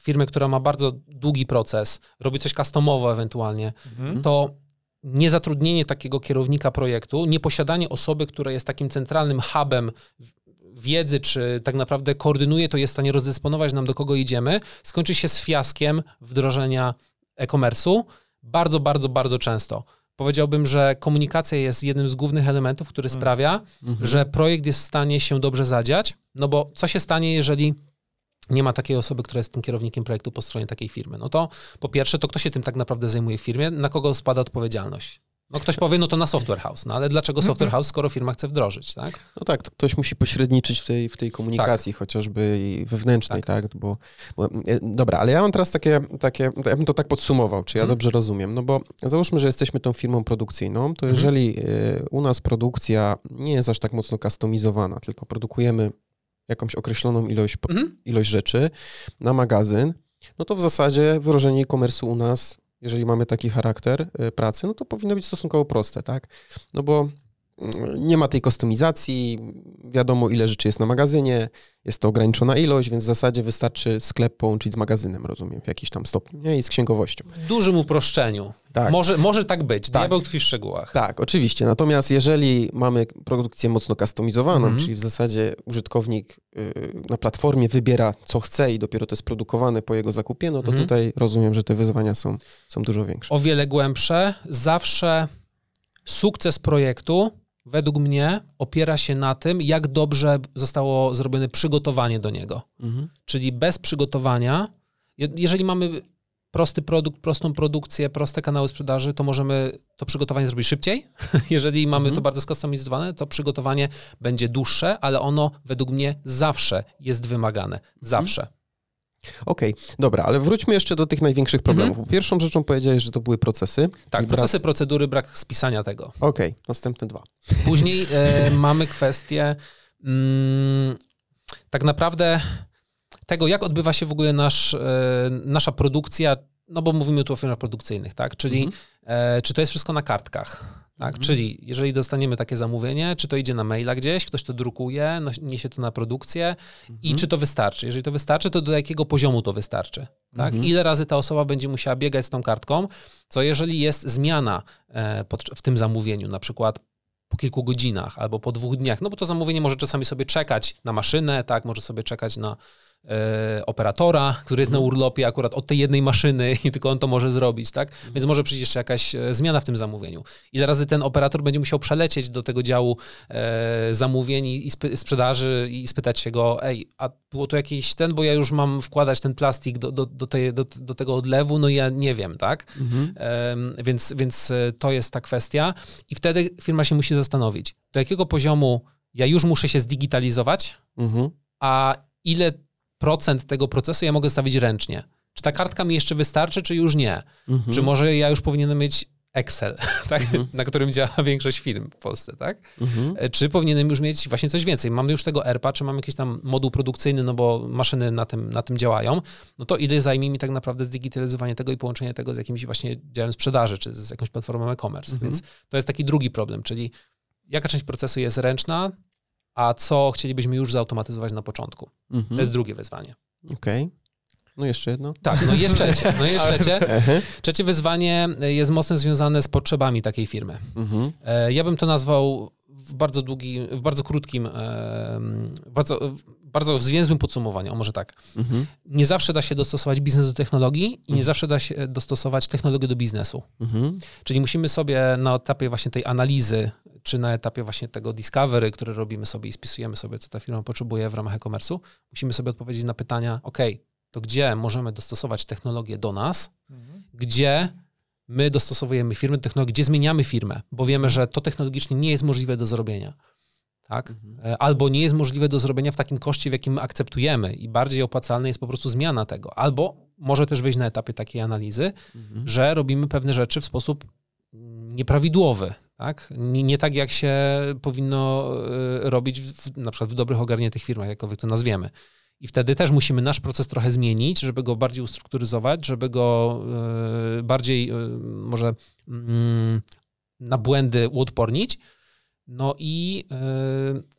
firmę, która ma bardzo długi proces, robi coś customowo ewentualnie, mhm. to niezatrudnienie takiego kierownika projektu, nieposiadanie osoby, która jest takim centralnym hubem wiedzy, czy tak naprawdę koordynuje, to jest w stanie rozdysponować nam, do kogo idziemy, skończy się z fiaskiem wdrożenia e-commerce'u bardzo, bardzo, bardzo często. Powiedziałbym, że komunikacja jest jednym z głównych elementów, który mm. sprawia, mhm. że projekt jest w stanie się dobrze zadziać, no bo co się stanie, jeżeli nie ma takiej osoby, która jest tym kierownikiem projektu po stronie takiej firmy. No to po pierwsze, to kto się tym tak naprawdę zajmuje w firmie, na kogo spada odpowiedzialność? No ktoś powie, no to na software house, no ale dlaczego software house, skoro firma chce wdrożyć, tak? No tak, to ktoś musi pośredniczyć w tej, w tej komunikacji, tak. chociażby wewnętrznej, tak? tak? Bo, bo, e, dobra, ale ja mam teraz takie, takie, ja bym to tak podsumował, czy ja mhm. dobrze rozumiem, no bo załóżmy, że jesteśmy tą firmą produkcyjną, to mhm. jeżeli mhm. u nas produkcja nie jest aż tak mocno kustomizowana, tylko produkujemy jakąś określoną ilość, mhm. ilość rzeczy na magazyn, no to w zasadzie wyrażenie e-commerce u nas, jeżeli mamy taki charakter y, pracy, no to powinno być stosunkowo proste, tak? No bo nie ma tej kustomizacji, wiadomo ile rzeczy jest na magazynie, jest to ograniczona ilość, więc w zasadzie wystarczy sklep połączyć z magazynem, rozumiem, w jakiś tam stopniu, nie? I z księgowością. W dużym uproszczeniu. Tak. Może, może tak być, tak. diabeł tkwi w szczegółach. Tak, oczywiście. Natomiast jeżeli mamy produkcję mocno kustomizowaną, mhm. czyli w zasadzie użytkownik y, na platformie wybiera, co chce i dopiero to jest produkowane po jego zakupie, no to mhm. tutaj rozumiem, że te wyzwania są, są dużo większe. O wiele głębsze. Zawsze sukces projektu według mnie opiera się na tym, jak dobrze zostało zrobione przygotowanie do niego. Mhm. Czyli bez przygotowania, jeżeli mamy prosty produkt, prostą produkcję, proste kanały sprzedaży, to możemy to przygotowanie zrobić szybciej. jeżeli mamy mhm. to bardzo skustomizowane, to przygotowanie będzie dłuższe, ale ono według mnie zawsze jest wymagane. Zawsze. Mhm. Okej, okay, dobra, ale wróćmy jeszcze do tych największych problemów. Mhm. Pierwszą rzeczą powiedziałeś, że to były procesy. Tak, procesy, brak... procedury, brak spisania tego. Okej, okay, następne dwa. Później e, mamy kwestię mm, tak naprawdę tego, jak odbywa się w ogóle nasz, e, nasza produkcja, no bo mówimy tu o firmach produkcyjnych, tak? Czyli mhm. e, czy to jest wszystko na kartkach? Tak? Mhm. Czyli jeżeli dostaniemy takie zamówienie, czy to idzie na maila gdzieś, ktoś to drukuje, no, niesie to na produkcję mhm. i czy to wystarczy. Jeżeli to wystarczy, to do jakiego poziomu to wystarczy. Tak? Mhm. Ile razy ta osoba będzie musiała biegać z tą kartką, co jeżeli jest zmiana e, pod, w tym zamówieniu, na przykład po kilku godzinach albo po dwóch dniach, no bo to zamówienie może czasami sobie czekać na maszynę, tak, może sobie czekać na operatora, który jest na mhm. urlopie akurat od tej jednej maszyny i tylko on to może zrobić, tak? Mhm. Więc może przyjść jeszcze jakaś e, zmiana w tym zamówieniu. Ile razy ten operator będzie musiał przelecieć do tego działu e, zamówień i, i sprzedaży i spytać się go, ej, a było tu jakiś ten, bo ja już mam wkładać ten plastik do, do, do, tej, do, do tego odlewu, no ja nie wiem, tak? Mhm. E, więc, więc e, to jest ta kwestia i wtedy firma się musi zastanowić, do jakiego poziomu ja już muszę się zdigitalizować, mhm. a ile procent tego procesu ja mogę stawić ręcznie. Czy ta kartka mi jeszcze wystarczy, czy już nie? Mhm. Czy może ja już powinienem mieć Excel, tak? Mhm. na którym działa większość firm w Polsce, tak? Mhm. E, czy powinienem już mieć właśnie coś więcej? Mamy już tego ERPA, czy mam jakiś tam moduł produkcyjny, no bo maszyny na tym, na tym działają, no to ile zajmie mi tak naprawdę zdigitalizowanie tego i połączenie tego z jakimś właśnie działem sprzedaży, czy z jakąś platformą e-commerce, mhm. więc to jest taki drugi problem, czyli jaka część procesu jest ręczna, a co chcielibyśmy już zautomatyzować na początku. Mhm. To jest drugie wyzwanie. Okej. Okay. No jeszcze jedno? Tak, no jest trzecie. No jest trzecie. trzecie wyzwanie jest mocno związane z potrzebami takiej firmy. Mhm. E, ja bym to nazwał w bardzo długim, w bardzo krótkim, w bardzo, bardzo zwięzłym podsumowaniu, o może tak. Mhm. Nie zawsze da się dostosować biznes do technologii i nie zawsze da się dostosować technologię do biznesu. Czyli musimy sobie na etapie właśnie tej analizy czy na etapie właśnie tego discovery, który robimy sobie i spisujemy sobie, co ta firma potrzebuje w ramach e-commerce'u, musimy sobie odpowiedzieć na pytania, ok, to gdzie możemy dostosować technologię do nas, mhm. gdzie my dostosowujemy firmę do technologii, gdzie zmieniamy firmę, bo wiemy, że to technologicznie nie jest możliwe do zrobienia. Tak? Mhm. E, albo nie jest możliwe do zrobienia w takim koszcie, w jakim my akceptujemy i bardziej opłacalne jest po prostu zmiana tego. Albo może też wyjść na etapie takiej analizy, mhm. że robimy pewne rzeczy w sposób nieprawidłowy, Tak? Nie, nie tak, jak się powinno y, robić w, na przykład w dobrych, ogarniętych firmach, jakowych to nazwiemy. I wtedy też musimy nasz proces trochę zmienić, żeby go bardziej ustrukturyzować, żeby go y, bardziej y, może mm, na błędy uodpornić. No i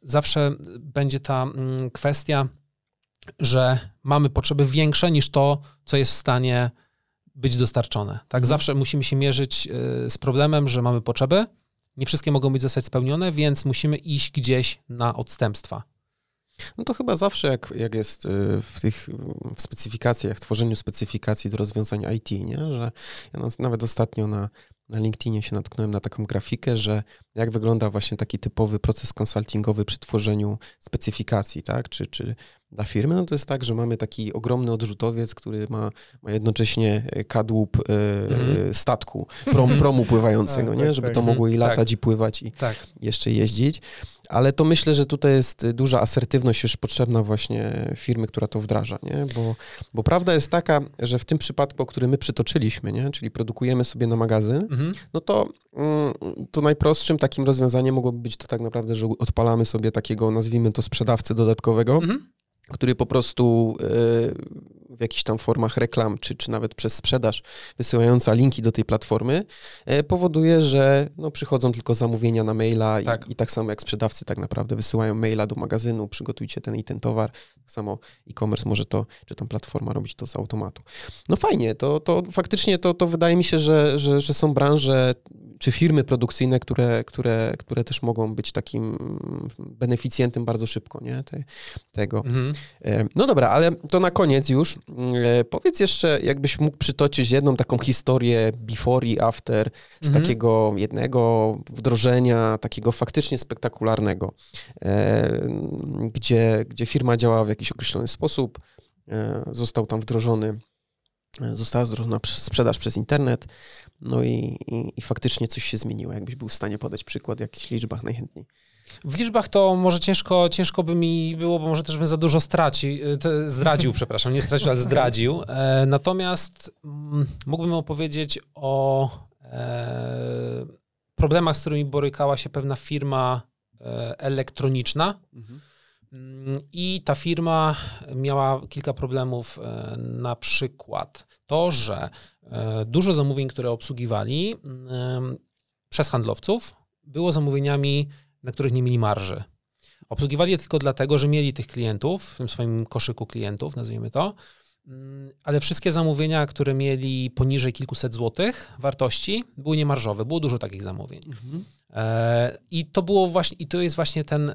zawsze będzie ta mm, kwestia, że mamy potrzeby większe niż to, co jest w stanie być dostarczone. Tak, mhm. zawsze musimy się mierzyć z problemem, że mamy potrzeby, nie wszystkie mogą być zostać spełnione, więc musimy iść gdzieś na odstępstwa. No to chyba zawsze, jak, jak jest y, w tych w specyfikacjach, tworzeniu specyfikacji do rozwiązań IT, nie? że ja nawet ostatnio na, na LinkedInie się natknąłem na taką grafikę, że jak wygląda właśnie taki typowy proces konsultingowy przy tworzeniu specyfikacji, tak, czy, czy dla firmy, no to jest tak, że mamy taki ogromny odrzutowiec, który ma, ma jednocześnie e, kadłub e, mhm. statku, prom, promu pływającego, tak, nie? Tak, żeby tak, to mogło i latać tak. i pływać i tak. jeszcze jeździć. Ale to myślę, że tutaj jest duża asertywność już potrzebna właśnie firmy, która to wdraża, nie? Bo, bo prawda jest taka, że w tym przypadku, o którym my przytoczyliśmy, nie? czyli produkujemy sobie na magazyn, mhm. no to, mm, to najprostszym takim rozwiązaniem mogłoby być to tak naprawdę, że odpalamy sobie takiego, nazwijmy to sprzedawcę dodatkowego, mhm który po prostu e, w jakichś tam formach reklam, czy, czy nawet przez sprzedaż wysyłająca linki do tej platformy, e, powoduje, że no, przychodzą tylko zamówienia na maila tak. I, i, tak samo jak sprzedawcy tak naprawdę wysyłają maila do magazynu, przygotujcie ten i ten towar. Tak samo e-commerce może to, czy tam platforma robić to z automatu. No fajnie, to, to faktycznie to, to wydaje mi się, że, że, że są branże czy firmy produkcyjne, które, które, które też mogą być takim beneficjentem bardzo szybko, nie? Te, tego. Mhm. E, no dobra, ale to na koniec już. E, powiedz jeszcze, jakbyś mógł przytoczyć jedną taką historię before i after z mhm. takiego jednego wdrożenia, takiego faktycznie spektakularnego, e, gdzie, gdzie firma działała w jakiś określony sposób, został tam wdrożony została wdrożona sprzedaż przez internet, no i, i, i, faktycznie coś się zmieniło. Jakbyś był w stanie podać przykład w jakichś liczbach najchętniej. W liczbach to może ciężko, ciężko by mi było, bo może też bym za dużo straci, zdradził, przepraszam, nie stracił, ale zdradził. E, natomiast mm, mógłbym opowiedzieć o e, problemach, z którymi borykała się pewna firma e, elektroniczna. Mhm. Mm, I ta firma miała kilka problemów, e, na przykład to, że e, dużo zamówień, które obsługiwali mm, przez handlowców, było zamówieniami, na których nie mieli marży. Obsługiwali je tylko dlatego, że mieli tych klientów w tym swoim koszyku klientów, nazwijmy to, ale wszystkie zamówienia, które mieli poniżej kilkuset złotych wartości, były niemarżowe. Było dużo takich zamówień. Mhm. E, I to było właśnie, i to jest właśnie ten,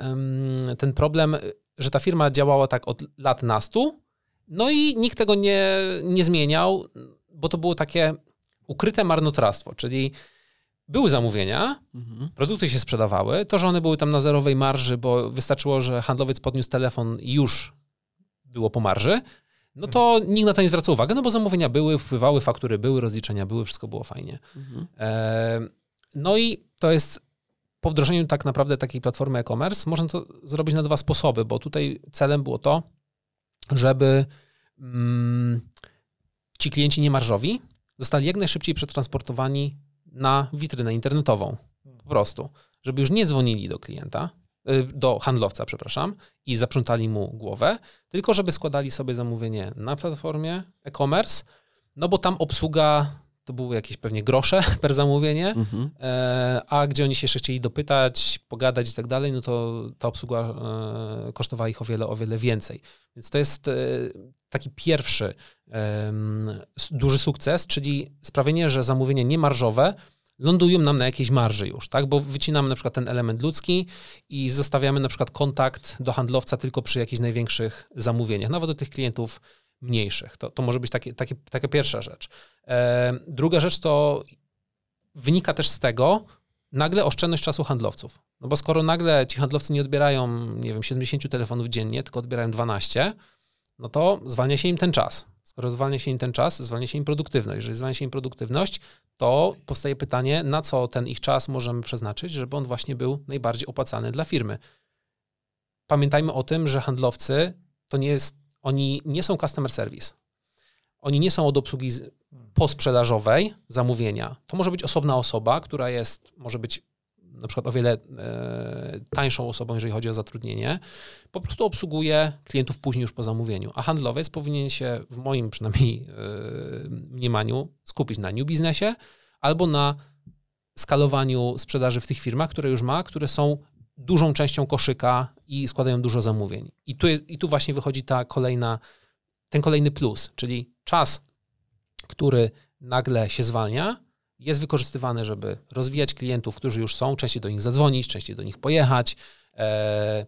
ten problem, że ta firma działała tak od lat nastu, no i nikt tego nie, nie zmieniał, bo to było takie ukryte marnotrawstwo, czyli były zamówienia, mhm. produkty się sprzedawały, to, że one były tam na zerowej marży, bo wystarczyło, że handlowiec podniósł telefon i już było po marży, no to nikt na to nie zwracał uwagi, no bo zamówienia były, wpływały, faktury były, rozliczenia były, wszystko było fajnie. Mhm. E, no i to jest po wdrożeniu tak naprawdę takiej platformy e-commerce można to zrobić na dwa sposoby, bo tutaj celem było to, żeby mm, ci klienci niemarżowi zostali jak najszybciej przetransportowani na witrynę internetową. Po prostu. Żeby już nie dzwonili do klienta, do handlowca, przepraszam, i zaprzątali mu głowę, tylko żeby składali sobie zamówienie na platformie e-commerce, no bo tam obsługa to były jakieś pewnie grosze per zamówienie, mhm. E, a gdzie oni się jeszcze chcieli dopytać, pogadać i tak dalej, no to ta obsługa e, kosztowała ich o wiele, o wiele więcej. Więc to jest e, taki pierwszy duży sukces, czyli sprawienie, że zamówienia niemarżowe lądują nam na jakiejś marży już, tak? Bo wycinamy na przykład ten element ludzki i zostawiamy na przykład kontakt do handlowca tylko przy jakichś największych zamówieniach, nawet do tych klientów mniejszych. To, to może być takie, takie, taka pierwsza rzecz. E, druga rzecz to wynika też z tego nagle oszczędność czasu handlowców. No bo skoro nagle ci handlowcy nie odbierają, nie wiem, 70 telefonów dziennie, tylko odbierają 12, no to zwalnia się im ten czas. Skoro zwalnia się im ten czas, zwalnia się im produktywność. Jeżeli zwalnia się im produktywność, to powstaje pytanie, na co ten ich czas możemy przeznaczyć, żeby on właśnie był najbardziej opłacalny dla firmy. Pamiętajmy o tym, że handlowcy to nie jest oni nie są customer service. Oni nie są od obsługi posprzedażowej zamówienia. To może być osobna osoba, która jest, może być na przykład o wiele e, tańszą osobą, jeżeli chodzi o zatrudnienie, po prostu obsługuje klientów później już po zamówieniu. A handlowiec powinien się, w moim przynajmniej e, mniemaniu, skupić na new biznesie albo na skalowaniu sprzedaży w tych firmach, które już ma, które są dużą częścią koszyka i składają dużo zamówień. I tu, jest, i tu właśnie wychodzi ta kolejna, ten kolejny plus, czyli czas, który nagle się zwalnia, jest wykorzystywany, żeby rozwijać klientów, którzy już są, częściej do nich zadzwonić, częściej do nich pojechać, e,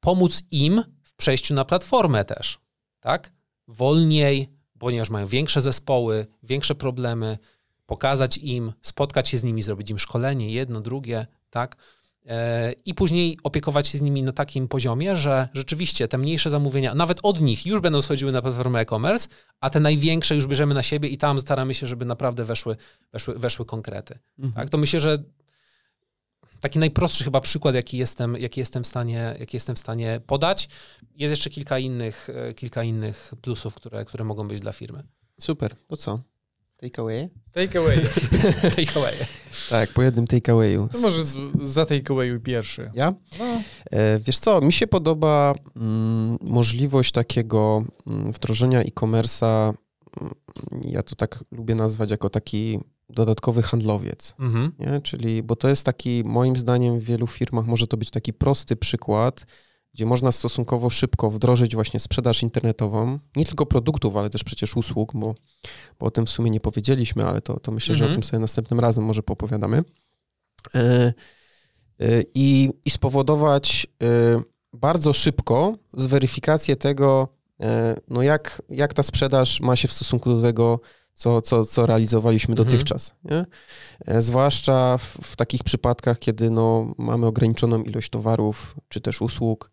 pomóc im w przejściu na platformę też, tak? Wolniej, ponieważ mają większe zespoły, większe problemy, pokazać im, spotkać się z nimi, zrobić im szkolenie, jedno, drugie, tak? I później opiekować się z nimi na takim poziomie, że rzeczywiście te mniejsze zamówienia, nawet od nich już będą schodziły na platformę e-commerce, a te największe już bierzemy na siebie i tam staramy się, żeby naprawdę weszły, weszły, weszły konkrety. Mhm. Tak? To myślę, że taki najprostszy chyba przykład, jaki jestem, jaki jestem, w stanie, jaki jestem w stanie podać. Jest jeszcze kilka innych, e, kilka innych plusów, które, które mogą być dla firmy. Super, to co? Takeaway? Takeaway. takeaway. tak, po jednym takeawayu. To może za takeawayu pierwszy. Ja? No. E, wiesz co, mi się podoba mm, możliwość takiego mm, wdrożenia e-commerce'a, mm, ja to tak lubię nazwać jako taki dodatkowy handlowiec, mhm. nie? czyli, bo to jest taki, moim zdaniem w wielu firmach może to być taki prosty przykład, gdzie można stosunkowo szybko wdrożyć właśnie sprzedaż internetową, nie tylko produktów, ale też przecież usług, bo, bo o tym w sumie nie powiedzieliśmy, ale to, to myślę, mhm. że o mhm. tym sobie następnym razem może popowiadamy. E, e, I, i spowodować e, bardzo szybko zweryfikację tego, no jak, jak ta sprzedaż ma się w stosunku do tego, co, co, co realizowaliśmy mhm. dotychczas. Nie? Zwłaszcza w, w, takich przypadkach, kiedy no, mamy ograniczoną ilość towarów czy też usług,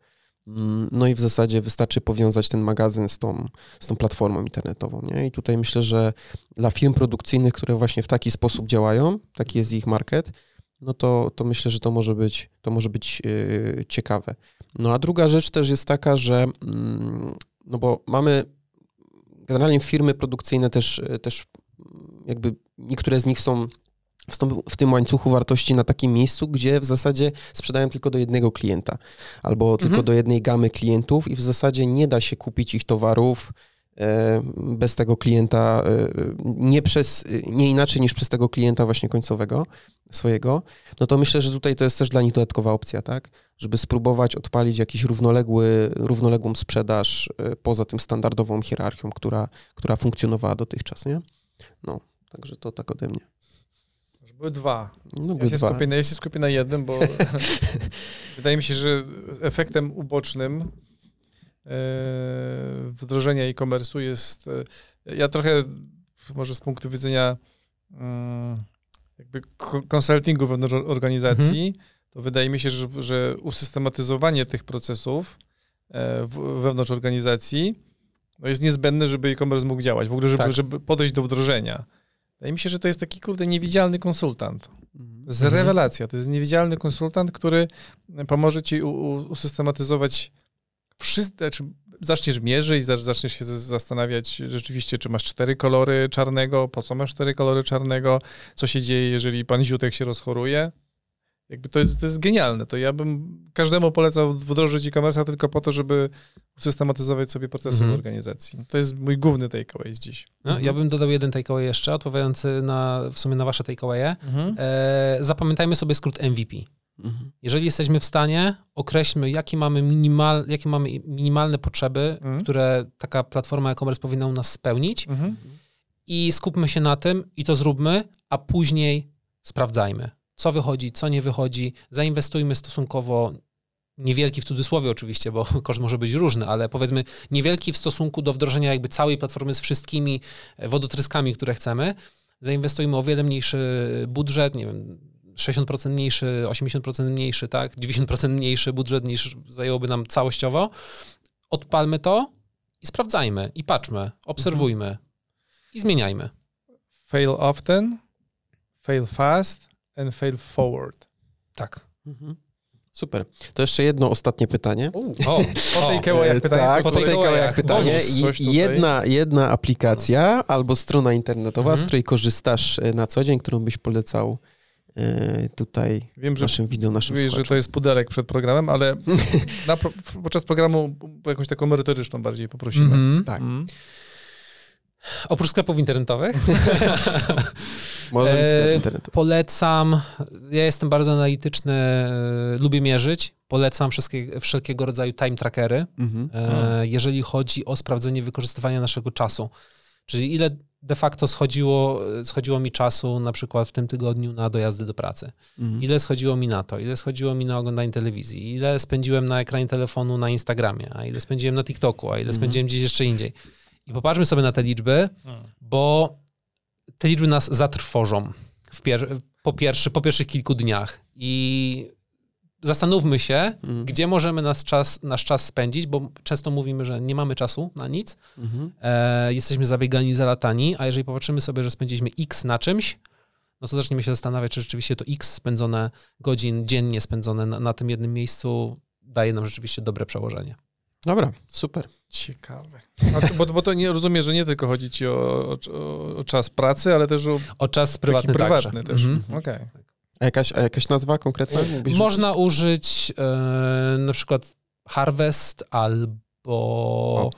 no i w zasadzie wystarczy powiązać ten magazyn z tą, z tą platformą internetową. Nie? I tutaj myślę, że dla firm produkcyjnych, które właśnie w taki sposób działają, taki jest ich market, no to, to myślę, że to może być, to może być yy, ciekawe. No a druga rzecz też jest taka, że yy, no bo mamy generalnie firmy produkcyjne też, też jakby niektóre z nich są w, tym łańcuchu wartości na takim miejscu, gdzie w zasadzie sprzedają tylko do jednego klienta albo tylko mhm. do jednej gamy klientów i w zasadzie nie da się kupić ich towarów e, bez tego klienta, e, nie, przez, nie inaczej niż przez tego klienta właśnie końcowego swojego, no to myślę, że tutaj to jest też dla nich dodatkowa opcja, tak? Żeby spróbować odpalić jakiś równoległy, równoległą sprzedaż e, poza tym standardową hierarchią, która, która funkcjonowała dotychczas, nie? No, także to tak ode mnie. Były dwa. No, ja, się dwa. Skupię, ja się skupię na jednym, bo wydaje mi się, że efektem ubocznym e, wdrożenia e-commerce'u jest. E, ja trochę, może z punktu widzenia mm, jakby konsultingu wewnątrz organizacji, mhm. to wydaje mi się, że, że usystematyzowanie tych procesów e, wewnątrz organizacji no jest niezbędne, żeby e-commerce mógł działać, w ogóle, żeby, tak. żeby podejść do wdrożenia. Wydaje mi się, że to jest taki, kurde, niewidzialny konsultant. Mhm. To jest mhm. rewelacja. To jest niewidzialny konsultant, który pomoże ci usystematyzować wszystko, znaczy zaczniesz mierzyć, zaczniesz się zastanawiać rzeczywiście, czy masz cztery kolory czarnego, po co masz cztery kolory czarnego, co się dzieje, jeżeli pan Ziutek się rozchoruje. Jakby to jest, to jest genialne. To ja bym każdemu polecał wdrożyć e-commerce tylko po to, żeby usystematyzować sobie procesy mhm. w organizacji. To jest mój główny takeaway z dziś. No, mhm. Ja bym dodał jeden takeaway jeszcze, odpowiadający na, w sumie na wasze takeawaye. Mhm. E, zapamiętajmy sobie skrót MVP. Mhm. Jeżeli jesteśmy w stanie, określmy, jakie mamy, minimal, jakie mamy minimalne potrzeby, mhm. które taka platforma e-commerce powinna u nas spełnić mhm. i skupmy się na tym i to zróbmy, a później sprawdzajmy co wychodzi, co nie wychodzi. Zainwestujmy stosunkowo niewielki w cudzysłowie oczywiście, bo koszt może być różny, ale powiedzmy niewielki w stosunku do wdrożenia jakby całej platformy z wszystkimi wodotryskami, które chcemy. Zainwestujmy o wiele mniejszy budżet, nie wiem, 60% mniejszy, 80% mniejszy, tak, 90% mniejszy budżet niż zajęłoby nam całościowo. Odpalmy to i sprawdzajmy, i patrzmy, obserwujmy mhm. i zmieniajmy. Fail often, fail fast, and fail forward. Tak. Mhm. Super. To jeszcze jedno ostatnie pytanie. O, po tej kełajach pytanie. Tak, po tej kełajach pytanie. Jedna, jedna aplikacja albo strona internetowa, mhm. z której korzystasz e, na co dzień, którą byś polecał e, tutaj Wiem, że, naszym widzom, naszym Wiesz, że to jest pudelek przed programem, ale na, podczas programu jakąś taką merytoryczną bardziej poprosimy. Mm -hmm. Tak. Mm. Oprócz sklepów internetowych. Może e, internetu. Polecam, ja jestem bardzo analityczny, e, lubię mierzyć, polecam wszystkie, wszelkiego rodzaju time trackery, mhm. e, jeżeli chodzi o sprawdzenie wykorzystywania naszego czasu. Czyli ile de facto schodziło, schodziło mi czasu na przykład w tym tygodniu na dojazdy do pracy. Mhm. Ile schodziło mi na to, ile schodziło mi na oglądanie telewizji, ile spędziłem na ekranie telefonu na Instagramie, a ile spędziłem na TikToku, a ile mhm. spędziłem gdzieś jeszcze indziej. I popatrzmy sobie na te liczby, hmm. bo te liczby nas zatrwożą w pier po, pierwszy, po pierwszych kilku dniach. I zastanówmy się, mhm. gdzie możemy nasz czas, nasz czas spędzić, bo często mówimy, że nie mamy czasu na nic, mhm. e, jesteśmy zabiegani, zalatani, a jeżeli popatrzymy sobie, że spędziliśmy x na czymś, no to zaczniemy się zastanawiać, czy rzeczywiście to x spędzone godzin dziennie spędzone na, na tym jednym miejscu daje nam rzeczywiście dobre przełożenie. Dobra, super. Ciekawe. To, bo, bo, to nie rozumiem, że nie tylko chodzi ci o, o, o czas pracy, ale też o, o czas prywatny, prywatny też. Mhm. Okej. Okay. A jakaś, a jakaś nazwa konkretna? Można użyć e, na przykład Harvest albo...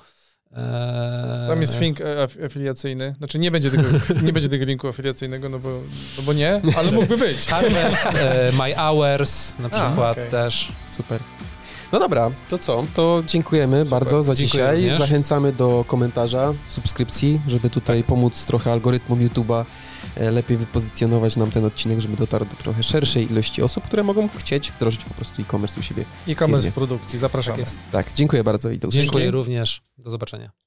E, Tam jest link afiliacyjny. Znaczy nie będzie tego, nie będzie tego linku afiliacyjnego, no bo, no bo nie, ale mógłby być. Harvest, e, My Hours na przykład a, okay. też. Super. No dobra, to co? To dziękujemy Super. bardzo za dzisiaj. Również. Zachęcamy do komentarza, subskrypcji, żeby tutaj tak. pomóc trochę algorytmom YouTube'a e, lepiej wypozycjonować nam ten odcinek, żeby dotarł do trochę szerszej ilości osób, które mogą chcieć wdrożyć po prostu e-commerce u siebie. E-commerce w produkcji, zapraszamy. Tak, tak, dziękuję bardzo i do usłyszenia. Dziękuję również, do zobaczenia.